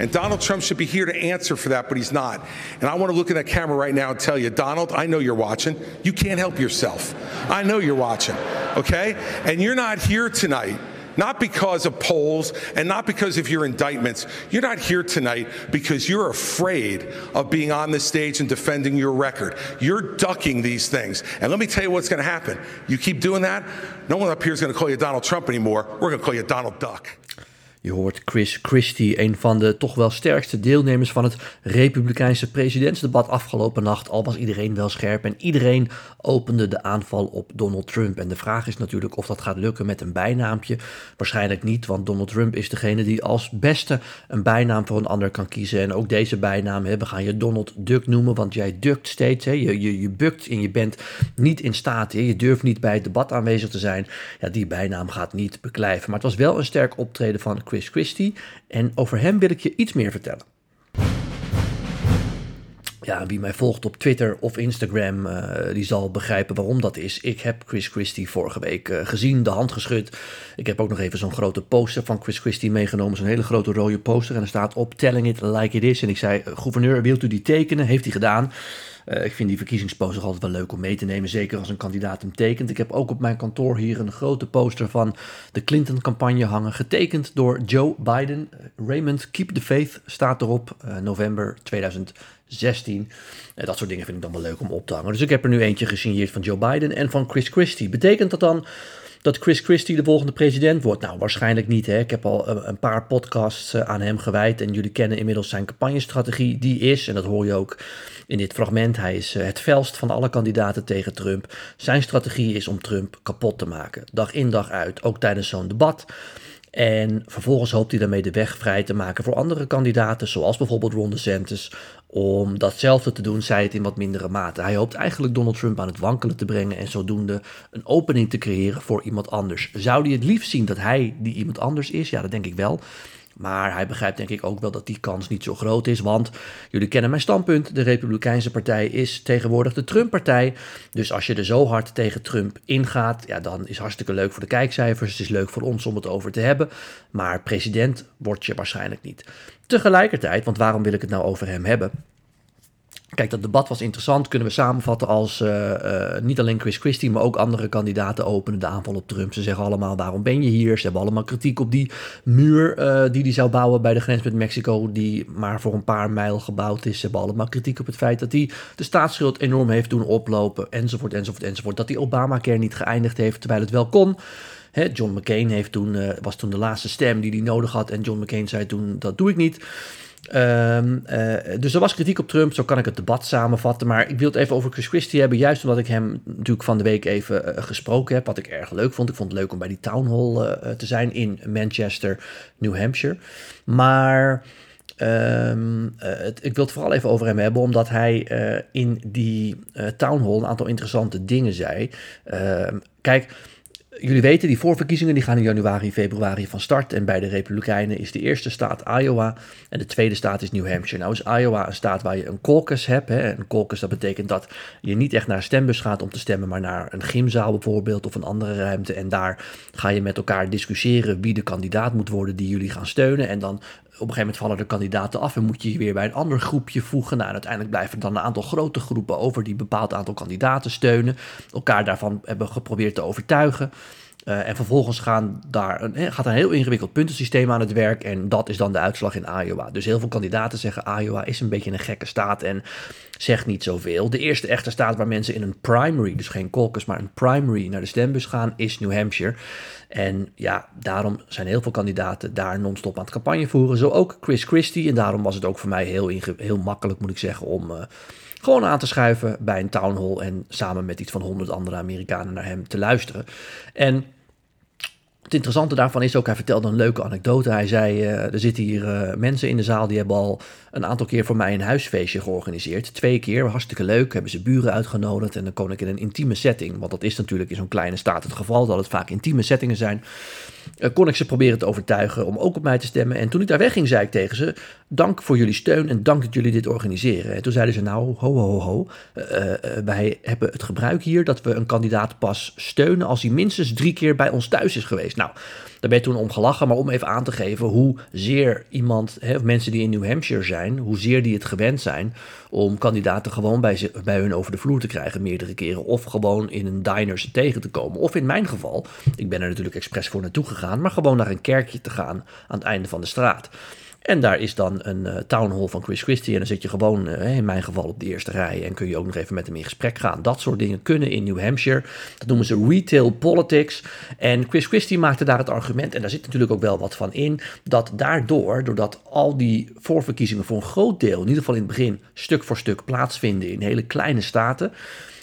And Donald Trump should be here to answer for that, but he's not. And I want to look in that camera right now and tell you, Donald, I know you're watching. You can't help yourself. I know you're watching, okay? And you're not here tonight not because of polls and not because of your indictments. You're not here tonight because you're afraid of being on the stage and defending your record. You're ducking these things. And let me tell you what's going to happen. You keep doing that, no one up here is going to call you Donald Trump anymore. We're going to call you Donald Duck. Je hoort Chris Christie, een van de toch wel sterkste deelnemers van het Republikeinse presidentsdebat afgelopen nacht. Al was iedereen wel scherp en iedereen opende de aanval op Donald Trump. En de vraag is natuurlijk of dat gaat lukken met een bijnaampje. Waarschijnlijk niet, want Donald Trump is degene die als beste een bijnaam voor een ander kan kiezen. En ook deze bijnaam, hè, we gaan je Donald Duck noemen, want jij dukt steeds. Hè, je, je, je bukt en je bent niet in staat, hè, je durft niet bij het debat aanwezig te zijn. Ja, die bijnaam gaat niet beklijven. Maar het was wel een sterk optreden van Chris Christie. En over hem wil ik je iets meer vertellen. Ja, wie mij volgt op Twitter of Instagram, uh, die zal begrijpen waarom dat is. Ik heb Chris Christie vorige week uh, gezien, de hand geschud. Ik heb ook nog even zo'n grote poster van Chris Christie meegenomen. Zo'n hele grote rode poster. En er staat op Telling It Like It Is. En ik zei, gouverneur, wilt u die tekenen? Heeft hij gedaan. Uh, ik vind die verkiezingsposter altijd wel leuk om mee te nemen, zeker als een kandidaat hem tekent. Ik heb ook op mijn kantoor hier een grote poster van de Clinton-campagne hangen, getekend door Joe Biden. Raymond, keep the faith staat erop, uh, november 2016. Uh, dat soort dingen vind ik dan wel leuk om op te hangen. Dus ik heb er nu eentje gesigneerd van Joe Biden en van Chris Christie. Betekent dat dan dat Chris Christie de volgende president wordt? Nou, waarschijnlijk niet. Hè? Ik heb al een paar podcasts aan hem gewijd en jullie kennen inmiddels zijn campagnestrategie. Die is, en dat hoor je ook in dit fragment, hij is het felst van alle kandidaten tegen Trump. Zijn strategie is om Trump kapot te maken. Dag in dag uit, ook tijdens zo'n debat. En vervolgens hoopt hij daarmee de weg vrij te maken voor andere kandidaten, zoals bijvoorbeeld Ron DeSantis, om datzelfde te doen, zij het in wat mindere mate. Hij hoopt eigenlijk Donald Trump aan het wankelen te brengen en zodoende een opening te creëren voor iemand anders. Zou hij het liefst zien dat hij die iemand anders is? Ja, dat denk ik wel. Maar hij begrijpt denk ik ook wel dat die kans niet zo groot is. Want jullie kennen mijn standpunt. De Republikeinse Partij is tegenwoordig de Trump-partij. Dus als je er zo hard tegen Trump ingaat, ja, dan is hartstikke leuk voor de kijkcijfers. Het is leuk voor ons om het over te hebben. Maar president word je waarschijnlijk niet. Tegelijkertijd, want waarom wil ik het nou over hem hebben? Kijk, dat debat was interessant. Kunnen we samenvatten als uh, uh, niet alleen Chris Christie, maar ook andere kandidaten openen de aanval op Trump. Ze zeggen allemaal: waarom ben je hier? Ze hebben allemaal kritiek op die muur uh, die hij zou bouwen bij de grens met Mexico, die maar voor een paar mijl gebouwd is. Ze hebben allemaal kritiek op het feit dat hij de staatsschuld enorm heeft doen oplopen, enzovoort, enzovoort, enzovoort. Dat hij Obamacare niet geëindigd heeft terwijl het wel kon. John McCain heeft toen, was toen de laatste stem die hij nodig had. En John McCain zei toen: dat doe ik niet. Um, uh, dus er was kritiek op Trump, zo kan ik het debat samenvatten. Maar ik wil het even over Chris Christie hebben, juist omdat ik hem natuurlijk van de week even uh, gesproken heb. Wat ik erg leuk vond. Ik vond het leuk om bij die town hall te zijn in Manchester, New Hampshire. Maar het, ik wil het vooral even over hem hebben, omdat hij in die town hall een aantal interessante dingen zei. Ehm, kijk jullie weten, die voorverkiezingen die gaan in januari, februari van start. En bij de Republikeinen is de eerste staat Iowa en de tweede staat is New Hampshire. Nou is Iowa een staat waar je een caucus hebt. Hè. Een caucus dat betekent dat je niet echt naar een stembus gaat om te stemmen, maar naar een gymzaal bijvoorbeeld of een andere ruimte. En daar ga je met elkaar discussiëren wie de kandidaat moet worden die jullie gaan steunen. En dan een gegeven moment vallen de kandidaten af en moet je je weer bij een ander groepje voegen. Nou, uiteindelijk blijven er dan een aantal grote groepen over die een bepaald aantal kandidaten steunen. Elkaar daarvan hebben geprobeerd te overtuigen. Uh, en vervolgens gaan daar een, gaat een heel ingewikkeld puntensysteem aan het werk. En dat is dan de uitslag in Iowa. Dus heel veel kandidaten zeggen Iowa is een beetje een gekke staat en zegt niet zoveel. De eerste echte staat waar mensen in een primary, dus geen caucus, maar een primary naar de stembus gaan, is New Hampshire. En ja, daarom zijn heel veel kandidaten daar non-stop aan het campagne voeren. Zo ook Chris Christie. En daarom was het ook voor mij heel, heel makkelijk, moet ik zeggen, om... Uh, gewoon aan te schuiven bij een town hall en samen met iets van honderd andere Amerikanen naar hem te luisteren. En het interessante daarvan is ook, hij vertelde een leuke anekdote. Hij zei, uh, er zitten hier uh, mensen in de zaal die hebben al een aantal keer voor mij een huisfeestje georganiseerd. Twee keer, hartstikke leuk, hebben ze buren uitgenodigd en dan kon ik in een intieme setting, want dat is natuurlijk in zo'n kleine staat het geval, dat het vaak intieme settingen zijn, uh, kon ik ze proberen te overtuigen om ook op mij te stemmen. En toen ik daar wegging, zei ik tegen ze, dank voor jullie steun en dank dat jullie dit organiseren. En toen zeiden ze, nou, ho, ho, ho, wij hebben het gebruik hier dat we een kandidaat pas steunen als hij minstens drie keer bij ons thuis is geweest. Nou, daar ben je toen om gelachen, maar om even aan te geven hoe zeer iemand, hè, mensen die in New Hampshire zijn, hoe zeer die het gewend zijn om kandidaten gewoon bij, bij hun over de vloer te krijgen meerdere keren. Of gewoon in een diner ze tegen te komen. Of in mijn geval, ik ben er natuurlijk expres voor naartoe gegaan, maar gewoon naar een kerkje te gaan aan het einde van de straat. En daar is dan een uh, town hall van Chris Christie. En dan zit je gewoon, uh, in mijn geval, op de eerste rij. En kun je ook nog even met hem in gesprek gaan. Dat soort dingen kunnen in New Hampshire. Dat noemen ze retail politics. En Chris Christie maakte daar het argument, en daar zit natuurlijk ook wel wat van in, dat daardoor, doordat al die voorverkiezingen voor een groot deel, in ieder geval in het begin, stuk voor stuk plaatsvinden in hele kleine staten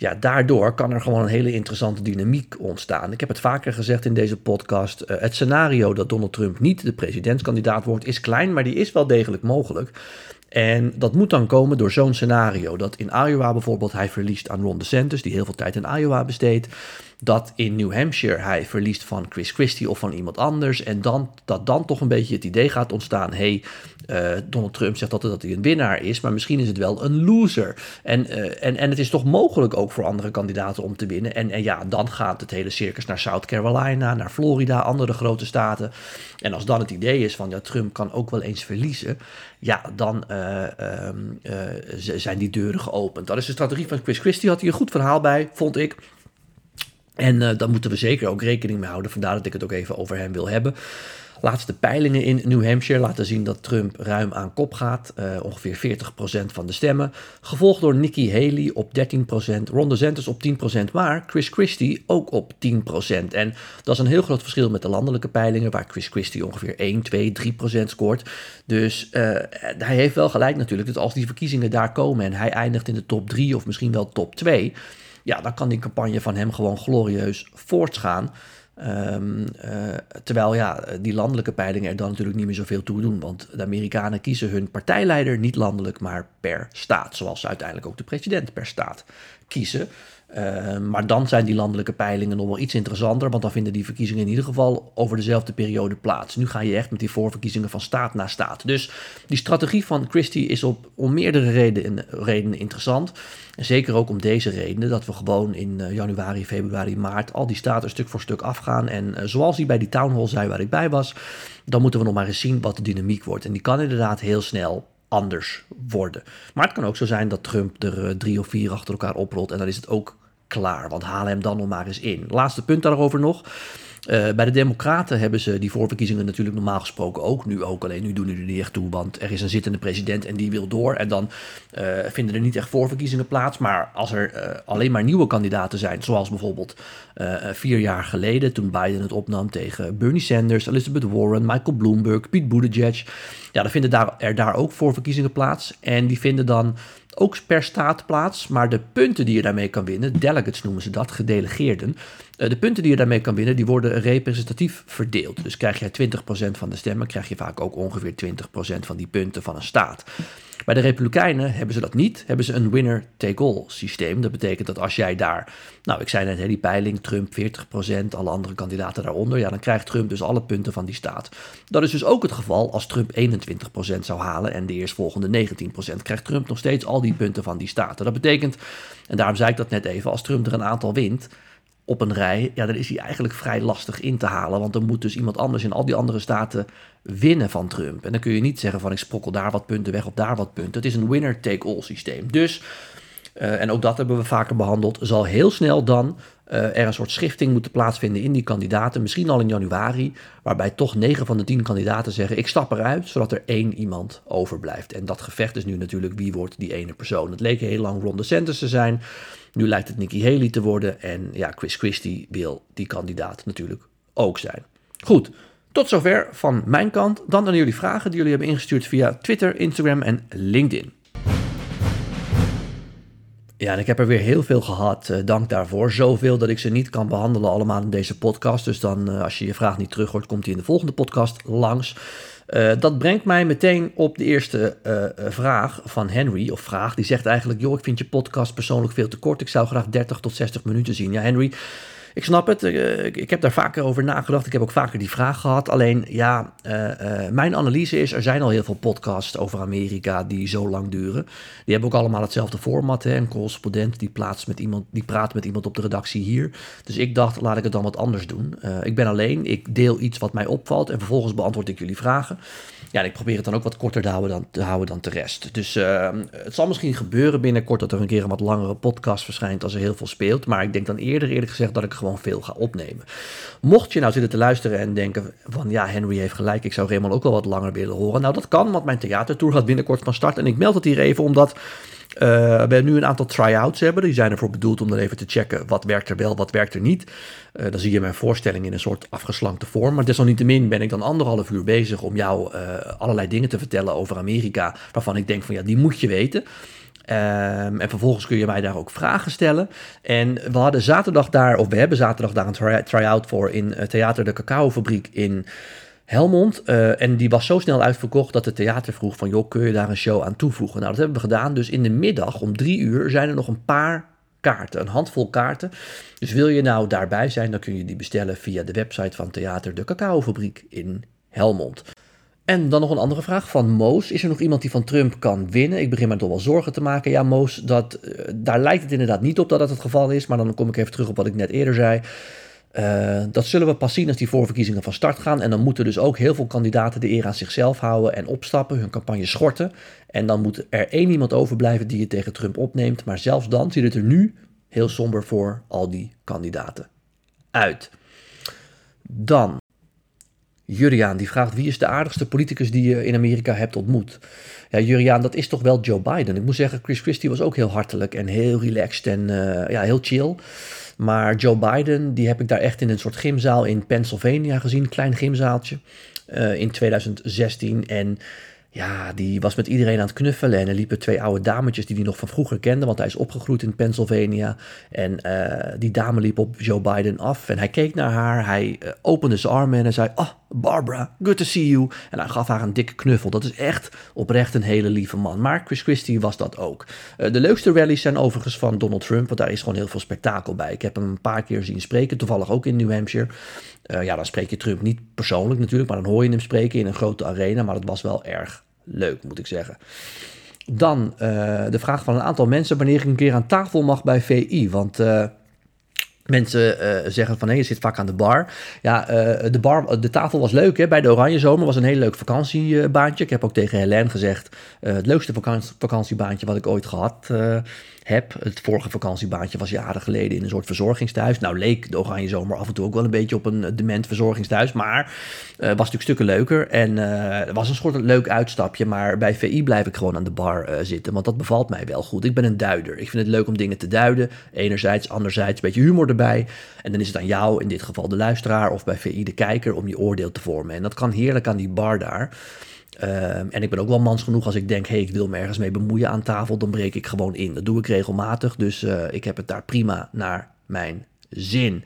ja, daardoor kan er gewoon een hele interessante dynamiek ontstaan. Ik heb het vaker gezegd in deze podcast. Uh, het scenario dat Donald Trump niet de presidentskandidaat wordt, is klein, maar die is wel degelijk mogelijk. En dat moet dan komen door zo'n scenario. Dat in Iowa bijvoorbeeld hij verliest aan Ron DeSantis, die heel veel tijd in Iowa besteedt dat in New Hampshire hij verliest van Chris Christie of van iemand anders. En dan, dat dan toch een beetje het idee gaat ontstaan: hey, uh, Donald Trump zegt altijd dat hij een winnaar is, maar misschien is het wel een loser. En, uh, en, en het is toch mogelijk ook voor andere kandidaten om te winnen. En, en ja, dan gaat het hele circus naar South Carolina, naar Florida, andere grote staten. En als dan het idee is van ja, Trump kan ook wel eens verliezen, ja, dan uh, zijn die deuren geopend. Dat is de strategie van Chris Christie. Had hij een goed verhaal bij, vond ik. En uh, daar moeten we zeker ook rekening mee houden. Vandaar dat ik het ook even over hem wil hebben. Laatste peilingen in New Hampshire laten zien dat Trump ruim aan kop gaat. Uh, ongeveer 40% van de stemmen. Gevolgd door Nikki Haley op 13%. Ron DeSantis op 10%. Maar Chris Christie ook op 10%. En dat is een heel groot verschil met de landelijke peilingen. Waar Chris Christie ongeveer 1, 2, 3% scoort. Dus uh, hij heeft wel gelijk natuurlijk. Dat als die verkiezingen daar komen en hij eindigt in de top 3 of misschien wel top 2 ja, dan kan die campagne van hem gewoon glorieus voortgaan. Um, uh, terwijl ja, die landelijke peilingen er dan natuurlijk niet meer zoveel toe doen. Want de Amerikanen kiezen hun partijleider niet landelijk, maar per staat. Zoals ze uiteindelijk ook de president per staat kiezen. Uh, maar dan zijn die landelijke peilingen nog wel iets interessanter, want dan vinden die verkiezingen in ieder geval over dezelfde periode plaats. Nu ga je echt met die voorverkiezingen van staat naar staat. Dus die strategie van Christie is op, om meerdere redenen, redenen interessant. En zeker ook om deze redenen, dat we gewoon in uh, januari, februari, maart al die staten stuk voor stuk afgaan. En uh, zoals hij bij die town hall zei waar ik bij was, dan moeten we nog maar eens zien wat de dynamiek wordt. En die kan inderdaad heel snel anders worden. Maar het kan ook zo zijn dat Trump er drie of vier achter elkaar oprolt en dan is het ook klaar. Want haal hem dan nog maar eens in. Laatste punt daarover nog. Uh, bij de Democraten hebben ze die voorverkiezingen natuurlijk normaal gesproken ook. Nu ook, alleen nu doen die er niet echt toe. Want er is een zittende president en die wil door. En dan uh, vinden er niet echt voorverkiezingen plaats. Maar als er uh, alleen maar nieuwe kandidaten zijn, zoals bijvoorbeeld vier jaar geleden, toen Biden het opnam tegen Bernie Sanders, Elizabeth Warren, Michael Bloomberg, Pete Buttigieg. Ja, dan vinden daar, er daar ook voorverkiezingen plaats. En die vinden dan ook per staat plaats, maar de punten die je daarmee kan winnen, delegates noemen ze dat, gedelegeerden, de punten die je daarmee kan winnen, die worden representatief verdeeld. Dus krijg je 20% van de stemmen, krijg je vaak ook ongeveer 20% van die punten van een staat. Bij de Republikeinen hebben ze dat niet, hebben ze een winner-take-all systeem. Dat betekent dat als jij daar, nou ik zei net, die peiling, Trump 40%, alle andere kandidaten daaronder, ja dan krijgt Trump dus alle punten van die staat. Dat is dus ook het geval als Trump 21% zou halen en de eerstvolgende 19%, krijgt Trump nog steeds al die punten van die staten. Dat betekent, en daarom zei ik dat net even, als Trump er een aantal wint, op een rij, ja, dan is hij eigenlijk vrij lastig in te halen. Want dan moet dus iemand anders in al die andere staten winnen van Trump. En dan kun je niet zeggen van ik sprokkel daar wat punten weg of daar wat punten. Het is een winner-take-all systeem. Dus, uh, en ook dat hebben we vaker behandeld, zal heel snel dan uh, er een soort schifting moeten plaatsvinden in die kandidaten. Misschien al in januari, waarbij toch 9 van de 10 kandidaten zeggen: Ik stap eruit, zodat er één iemand overblijft. En dat gevecht is nu natuurlijk wie wordt die ene persoon. Het leek heel lang Ron DeSantis te zijn. Nu lijkt het Nikki Haley te worden. En ja, Chris Christie wil die kandidaat natuurlijk ook zijn. Goed, tot zover van mijn kant. Dan aan jullie vragen die jullie hebben ingestuurd via Twitter, Instagram en LinkedIn. Ja, en ik heb er weer heel veel gehad. Uh, dank daarvoor. Zoveel dat ik ze niet kan behandelen allemaal in deze podcast. Dus dan, uh, als je je vraag niet terug hoort, komt die in de volgende podcast langs. Uh, dat brengt mij meteen op de eerste vraag van Henry, of vraag. Die zegt eigenlijk, joh, ik vind je podcast persoonlijk veel te kort. Ik zou graag 30 tot 60 minuten zien. Ja, Henry, ik snap het. ik, ik, heb daar vaker over nagedacht. Ik heb ook vaker die vraag gehad. Alleen, ja, mijn analyse is... er zijn al heel veel podcasts over Amerika die zo lang duren. Die hebben ook allemaal hetzelfde format. Hè? Een correspondent die, plaatst met iemand, die praat met iemand op de redactie hier. Dus ik dacht, laat ik het dan wat anders doen. ik ben alleen. Ik deel iets wat mij opvalt... en vervolgens beantwoord ik jullie vragen. Ja, en ik probeer het dan ook wat korter te houden dan, te houden dan de rest. Dus ehm, het zal misschien gebeuren binnenkort dat er een keer een wat langere podcast verschijnt als er heel veel speelt. Maar ik denk dan eerder eerlijk gezegd dat ik gewoon veel ga opnemen. Mocht je nou zitten te luisteren en denken van ja, Henry heeft gelijk, ik zou Raymond ook wel wat langer willen horen. Nou, dat kan, want mijn theatertour gaat binnenkort van start. En ik meld het hier even omdat uh, we nu een aantal try-outs hebben. Die zijn ervoor bedoeld om dan even te checken wat werkt er wel, wat werkt er niet. Uh, dan zie je mijn voorstelling in een soort afgeslankte vorm. Maar desalniettemin ben ik dan anderhalf uur bezig om jou uh, allerlei dingen te vertellen over Amerika. Waarvan ik denk van ja, die moet je weten. Um, en vervolgens kun je mij daar ook vragen stellen. En we hadden zaterdag daar, of we hebben zaterdag daar een try-out voor in Theater de Cacaofabriek in Helmond. Uh, en die was zo snel uitverkocht dat het theater vroeg van... joh, kun je daar een show aan toevoegen? Nou, dat hebben we gedaan. Dus in de middag om drie uur zijn er nog een paar kaarten. Een handvol kaarten. Dus wil je nou daarbij zijn, dan kun je die bestellen via de website van Theater de Cacaofabriek in Helmond. En dan nog een andere vraag van Moos. Is er nog iemand die van Trump kan winnen? Ik begin me toch wel zorgen te maken. Ja, Moos, dat, uh, daar lijkt het inderdaad niet op dat dat het geval is. Maar dan kom ik even terug op wat ik net eerder zei. Uh, dat zullen we pas zien als die voorverkiezingen van start gaan. En dan moeten dus ook heel veel kandidaten de eer aan zichzelf houden en opstappen, hun campagne schorten. En dan moet er één iemand overblijven die het tegen Trump opneemt. Maar zelfs dan ziet het er nu heel somber voor al die kandidaten uit. Dan, Juriaan die vraagt wie is de aardigste politicus die je in Amerika hebt ontmoet? Ja, Juriaan, dat is toch wel Joe Biden. Ik moet zeggen, Chris Christie was ook heel hartelijk en heel relaxed en uh, ja, heel chill. Maar Joe Biden, die heb ik daar echt in een soort gymzaal in Pennsylvania gezien, klein gymzaaltje, uh, in 2016. En ja, die was met iedereen aan het knuffelen. En er liepen twee oude dametjes die hij nog van vroeger kende, want hij is opgegroeid in Pennsylvania. En uh, die dame liep op Joe Biden af en hij keek naar haar. Hij uh, opende zijn armen en zei: Oh, Barbara, good to see you. En hij gaf haar een dikke knuffel. Dat is echt oprecht een hele lieve man. Maar Chris Christie was dat ook. Uh, de leukste rallies zijn overigens van Donald Trump, want daar is gewoon heel veel spektakel bij. Ik heb hem een paar keer zien spreken, toevallig ook in New Hampshire. Ja, dan spreek je Trump niet persoonlijk natuurlijk, maar dan hoor je hem spreken in een grote arena. Maar dat was wel erg leuk, moet ik zeggen. Dan uh, de vraag van een aantal mensen wanneer ik een keer aan tafel mag bij VI. Want uh, Mensen uh, zeggen van hé, je zit vaak aan de bar. Ja, uh, de, bar, de tafel was leuk hè? bij de Oranje Zomer. was een heel leuk vakantiebaantje. Ik heb ook tegen Helene gezegd: uh, het leukste vakantie, vakantiebaantje wat ik ooit gehad heb. Het vorige vakantiebaantje was jaren geleden in een soort verzorgingstehuis. Nou leek de Oranje Zomer af en toe ook wel een beetje op een dement verzorgingstehuis. Maar was natuurlijk stukken leuker. En het was een soort leuk uitstapje. Maar bij VI blijf ik gewoon aan de bar zitten. Want dat bevalt mij wel goed. Ik ben een duider. Ik vind het leuk om dingen te duiden. Enerzijds, anderzijds een beetje humor erbij. En dan is het aan jou, in dit geval de luisteraar. Of bij VI de kijker, om je oordeel te vormen. En dat kan heerlijk aan die bar daar. Um, en ik ben ook wel mans genoeg als ik denk, hé, hey, ik wil me ergens mee bemoeien aan tafel, dan breek ik gewoon in. Dat doe ik regelmatig, dus uh, ik heb het daar prima naar mijn zin.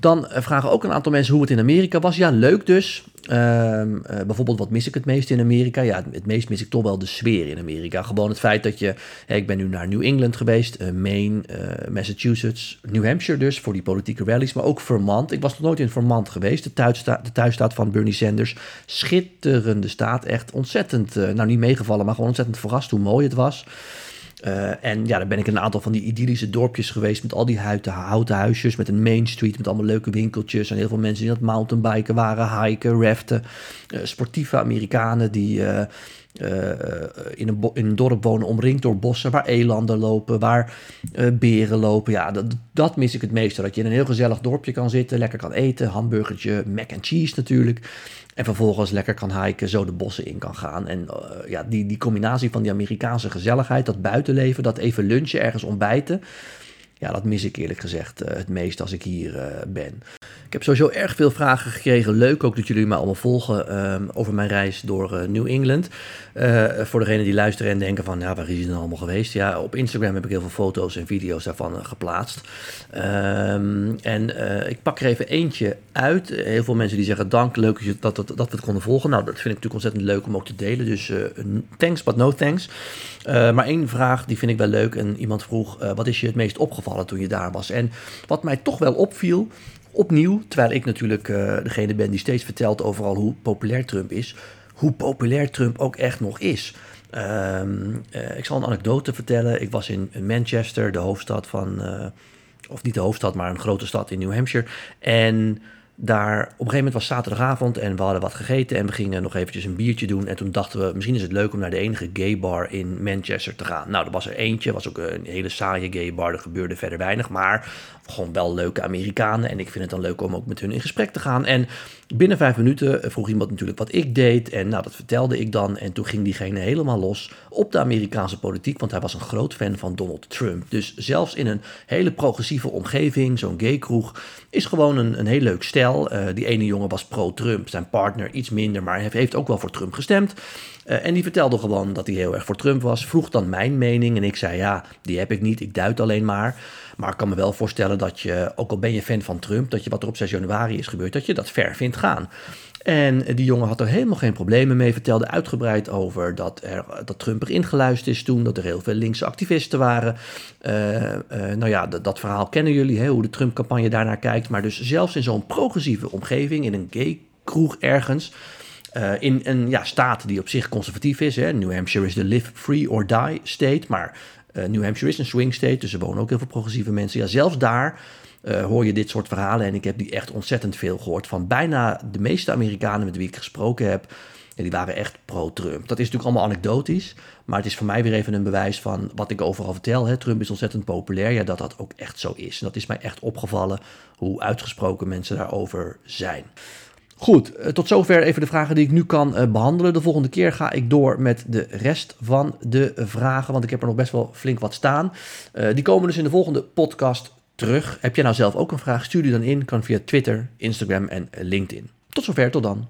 Dan vragen ook een aantal mensen hoe het in Amerika was. Ja, leuk dus. Um, uh, bijvoorbeeld, wat mis ik het meest in Amerika? Ja, het, meest mis ik toch wel de sfeer in Amerika. Gewoon het feit dat je... Ik ben nu naar New England geweest, uh, Maine, Massachusetts, New Hampshire dus, voor die politieke rallies. Maar ook Vermont. Ik was nog nooit in Vermont geweest, de, thuissta de thuisstaat van Bernie Sanders. Schitterende staat, echt ontzettend... nou, niet meegevallen, maar gewoon ontzettend verrast hoe mooi het was. Uh, en ja, dan ben ik in een aantal van die idyllische dorpjes geweest met al die houten, huisjes, met een main street, met allemaal leuke winkeltjes en heel veel mensen die aan mountainbiken waren, hiken, raften, uh, sportieve Amerikanen die uh, in, een in, een dorp wonen omringd door bossen waar elanden lopen, waar beren lopen. Ja, dat, dat mis ik het meeste. Dat je in een heel gezellig dorpje kan zitten, lekker kan eten, hamburgertje, mac and cheese natuurlijk. En vervolgens lekker kan hiken, zo de bossen in kan gaan. En uh, ja, die, die combinatie van die Amerikaanse gezelligheid, dat buitenleven, dat even lunchen, ergens ontbijten. Ja, dat mis ik eerlijk gezegd uh, het meest als ik hier uh, ben. Ik heb sowieso erg veel vragen gekregen. Leuk ook dat jullie me allemaal volgen ehm, over mijn reis door uh, New England. Uh, voor degenen die luisteren en denken van, ja, waar is hij dan allemaal geweest? Ja, op Instagram heb ik heel veel foto's en video's daarvan uh, geplaatst. Um, en ik pak er even eentje uit. Heel veel mensen die zeggen, dank, leuk dat, dat, dat we het konden volgen. Nou, dat vind ik natuurlijk ontzettend leuk om ook te delen. Dus thanks, but no thanks. maar één vraag, die vind ik wel leuk. En iemand vroeg, wat is je het meest opgevallen toen je daar was? En wat mij toch wel opviel, opnieuw, terwijl ik natuurlijk uh, degene ben die steeds vertelt overal hoe populair Trump is, hoe populair Trump ook echt nog is. Uh, uh, ik zal een anekdote vertellen. Ik was in Manchester, de hoofdstad van, uh, of niet de hoofdstad, maar een grote stad in New Hampshire. En daar, op een gegeven moment was zaterdagavond en we hadden wat gegeten en we gingen nog eventjes een biertje doen. En toen dachten we, misschien is het leuk om naar de enige gay bar in Manchester te gaan. Nou, er was er eentje, was ook een hele saaie gay bar, er gebeurde verder weinig, maar gewoon wel leuke Amerikanen. En ik vind het dan leuk om ook met hun in gesprek te gaan. En binnen vijf minuten vroeg iemand natuurlijk wat ik deed. En nou, dat vertelde ik dan. En toen ging diegene helemaal los op de Amerikaanse politiek. Want hij was een groot fan van Donald Trump. Dus zelfs in een hele progressieve omgeving, zo'n gay kroeg, is gewoon een, een heel leuk stel. Uh, die ene jongen was pro-Trump. Zijn partner iets minder, maar hij heeft ook wel voor Trump gestemd. Uh, en die vertelde gewoon dat hij heel erg voor Trump was. Vroeg dan mijn mening. En ik zei ja, die heb ik niet. Ik duid alleen maar. Maar ik kan me wel voorstellen dat je, ook al ben je fan van Trump, dat je wat er op 6 januari is gebeurd, dat je dat ver vindt gaan. En die jongen had er helemaal geen problemen mee. Vertelde uitgebreid over dat, er, dat Trump erin geluisterd is toen. Dat er heel veel linkse activisten waren. Uh, uh, nou ja, dat, dat, verhaal kennen jullie, hè, hoe de Trump-campagne daarnaar kijkt. Maar dus zelfs in zo'n progressieve omgeving, in een gay kroeg ergens. Uh, in een ja, staat die op zich conservatief is. Hè. New Hampshire is de live free or die state. Maar uh, New Hampshire is een swing state, dus er wonen ook heel veel progressieve mensen. Ja, zelfs daar uh, hoor je dit soort verhalen. En ik heb die echt ontzettend veel gehoord van bijna de meeste Amerikanen met wie ik gesproken heb. Die waren echt pro-Trump. Dat is natuurlijk allemaal anekdotisch. Maar het is voor mij weer even een bewijs van wat ik overal vertel. Hè. Trump is ontzettend populair. Ja, dat dat ook echt zo is. En dat is mij echt opgevallen hoe uitgesproken mensen daarover zijn. Goed, eh, tot zover even de vragen die ik nu kan uh, behandelen. De volgende keer ga ik door met de rest van de vragen, want ik heb er nog best wel flink wat staan. Uh, die komen dus in de volgende podcast terug. Heb jij nou zelf ook een vraag? Stuur die dan in. Kan via Twitter, Instagram en LinkedIn. Tot zover, tot dan.